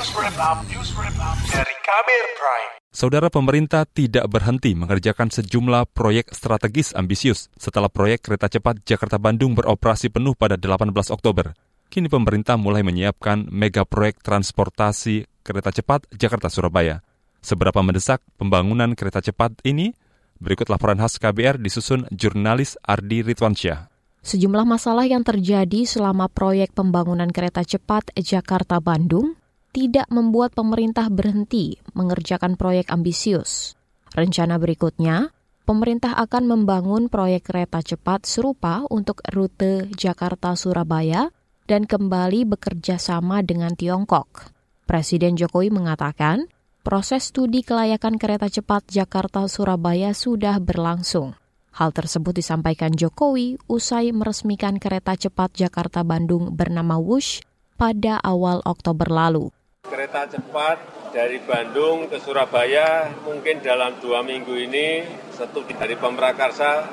Dari Kabir Prime. Saudara pemerintah tidak berhenti mengerjakan sejumlah proyek strategis ambisius setelah proyek kereta cepat Jakarta-Bandung beroperasi penuh pada 18 Oktober. Kini pemerintah mulai menyiapkan mega proyek transportasi kereta cepat Jakarta-Surabaya. Seberapa mendesak pembangunan kereta cepat ini? Berikut laporan khas KBR disusun jurnalis Ardi Ritwansyah. Sejumlah masalah yang terjadi selama proyek pembangunan kereta cepat Jakarta-Bandung tidak membuat pemerintah berhenti mengerjakan proyek ambisius. Rencana berikutnya, pemerintah akan membangun proyek kereta cepat serupa untuk rute Jakarta-Surabaya dan kembali bekerja sama dengan Tiongkok. Presiden Jokowi mengatakan, proses studi kelayakan kereta cepat Jakarta-Surabaya sudah berlangsung. Hal tersebut disampaikan Jokowi usai meresmikan kereta cepat Jakarta-Bandung bernama Wush pada awal Oktober lalu. Kereta cepat dari Bandung ke Surabaya mungkin dalam dua minggu ini studi dari Pemrakarsa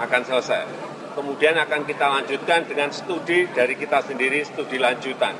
akan selesai. Kemudian akan kita lanjutkan dengan studi dari kita sendiri, studi lanjutan.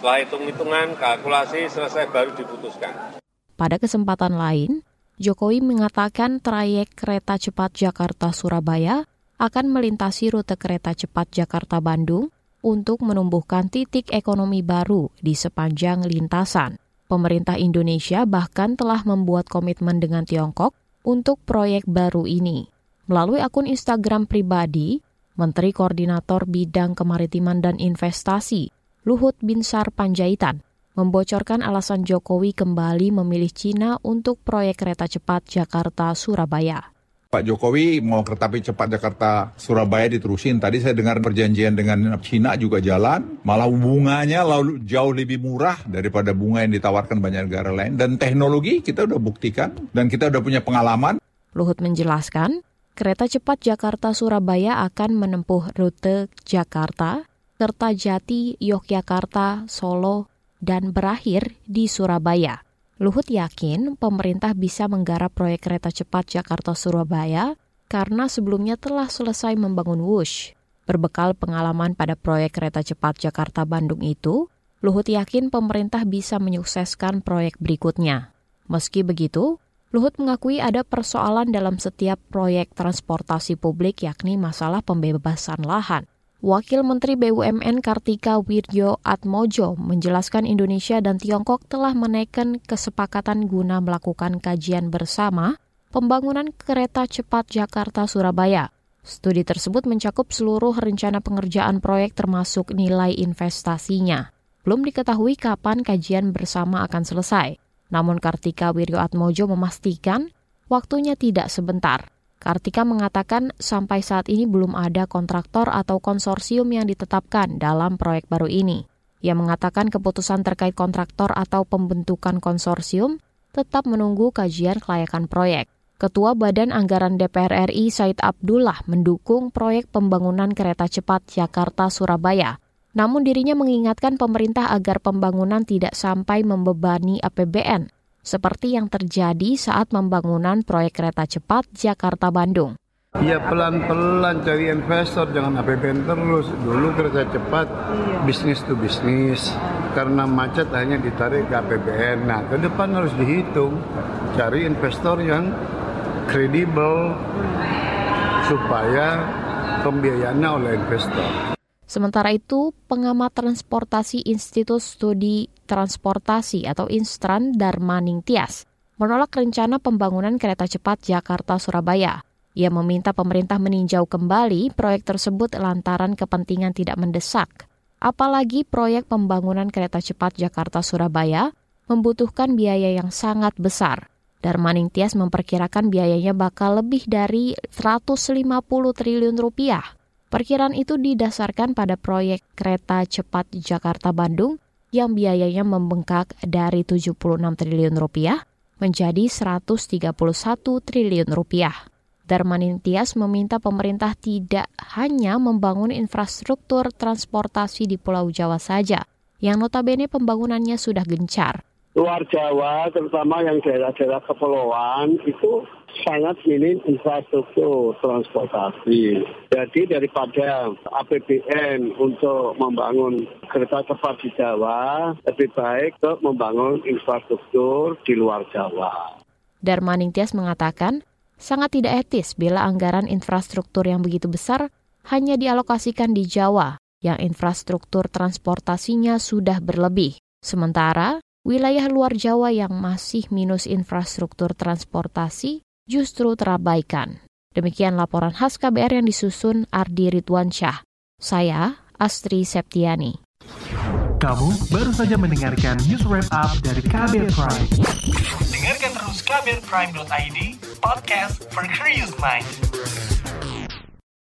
Setelah hitung-hitungan, kalkulasi selesai baru diputuskan. Pada kesempatan lain, Jokowi mengatakan trayek kereta cepat Jakarta-Surabaya akan melintasi rute kereta cepat Jakarta-Bandung untuk menumbuhkan titik ekonomi baru di sepanjang lintasan. Pemerintah Indonesia bahkan telah membuat komitmen dengan Tiongkok untuk proyek baru ini. Melalui akun Instagram pribadi, Menteri Koordinator Bidang Kemaritiman dan Investasi, Luhut Binsar Panjaitan, membocorkan alasan Jokowi kembali memilih Cina untuk proyek kereta cepat Jakarta-Surabaya. Pak Jokowi mau kereta api cepat Jakarta Surabaya diterusin. Tadi saya dengar perjanjian dengan Cina juga jalan, malah bunganya jauh lebih murah daripada bunga yang ditawarkan banyak negara lain. Dan teknologi kita udah buktikan dan kita udah punya pengalaman. Luhut menjelaskan, kereta cepat Jakarta Surabaya akan menempuh rute Jakarta, Kertajati, Yogyakarta, Solo, dan berakhir di Surabaya. Luhut yakin pemerintah bisa menggarap proyek kereta cepat Jakarta-Surabaya karena sebelumnya telah selesai membangun Wush. Berbekal pengalaman pada proyek kereta cepat Jakarta-Bandung itu, Luhut yakin pemerintah bisa menyukseskan proyek berikutnya. Meski begitu, Luhut mengakui ada persoalan dalam setiap proyek transportasi publik yakni masalah pembebasan lahan. Wakil Menteri BUMN Kartika Wirjo Atmojo menjelaskan Indonesia dan Tiongkok telah menaikkan kesepakatan guna melakukan kajian bersama pembangunan kereta cepat Jakarta-Surabaya. Studi tersebut mencakup seluruh rencana pengerjaan proyek termasuk nilai investasinya. Belum diketahui kapan kajian bersama akan selesai. Namun Kartika Wirjo Atmojo memastikan waktunya tidak sebentar. Kartika mengatakan sampai saat ini belum ada kontraktor atau konsorsium yang ditetapkan dalam proyek baru ini. Ia mengatakan keputusan terkait kontraktor atau pembentukan konsorsium tetap menunggu kajian kelayakan proyek. Ketua Badan Anggaran DPR RI Said Abdullah mendukung proyek pembangunan kereta cepat Jakarta-Surabaya. Namun dirinya mengingatkan pemerintah agar pembangunan tidak sampai membebani APBN seperti yang terjadi saat pembangunan proyek kereta cepat Jakarta-Bandung. Ya pelan-pelan cari investor, jangan APBN terus. Dulu kereta cepat bisnis to bisnis, karena macet hanya ditarik ke APBN. Nah ke depan harus dihitung, cari investor yang kredibel supaya pembiayaannya oleh investor. Sementara itu, pengamat transportasi Institut Studi Transportasi atau Instran Darmaning Tias menolak rencana pembangunan kereta cepat Jakarta-Surabaya. Ia meminta pemerintah meninjau kembali proyek tersebut lantaran kepentingan tidak mendesak. Apalagi proyek pembangunan kereta cepat Jakarta-Surabaya membutuhkan biaya yang sangat besar. Darmaning Tias memperkirakan biayanya bakal lebih dari 150 triliun rupiah. Perkiraan itu didasarkan pada proyek kereta cepat Jakarta-Bandung yang biayanya membengkak dari 76 triliun rupiah menjadi 131 triliun rupiah. Darmanintias meminta pemerintah tidak hanya membangun infrastruktur transportasi di Pulau Jawa saja, yang notabene pembangunannya sudah gencar. Luar Jawa, terutama yang daerah-daerah kepulauan, itu sangat minim infrastruktur transportasi. Jadi daripada APBN untuk membangun kereta cepat di Jawa, lebih baik untuk membangun infrastruktur di luar Jawa. Darmaning Tias mengatakan, sangat tidak etis bila anggaran infrastruktur yang begitu besar hanya dialokasikan di Jawa, yang infrastruktur transportasinya sudah berlebih. Sementara, wilayah luar Jawa yang masih minus infrastruktur transportasi justru terabaikan. Demikian laporan khas KBR yang disusun Ardi Ridwansyah. Saya, Astri Septiani. Kamu baru saja mendengarkan news wrap up dari KBR Prime. Dengarkan terus kbrprime.id, podcast for curious mind.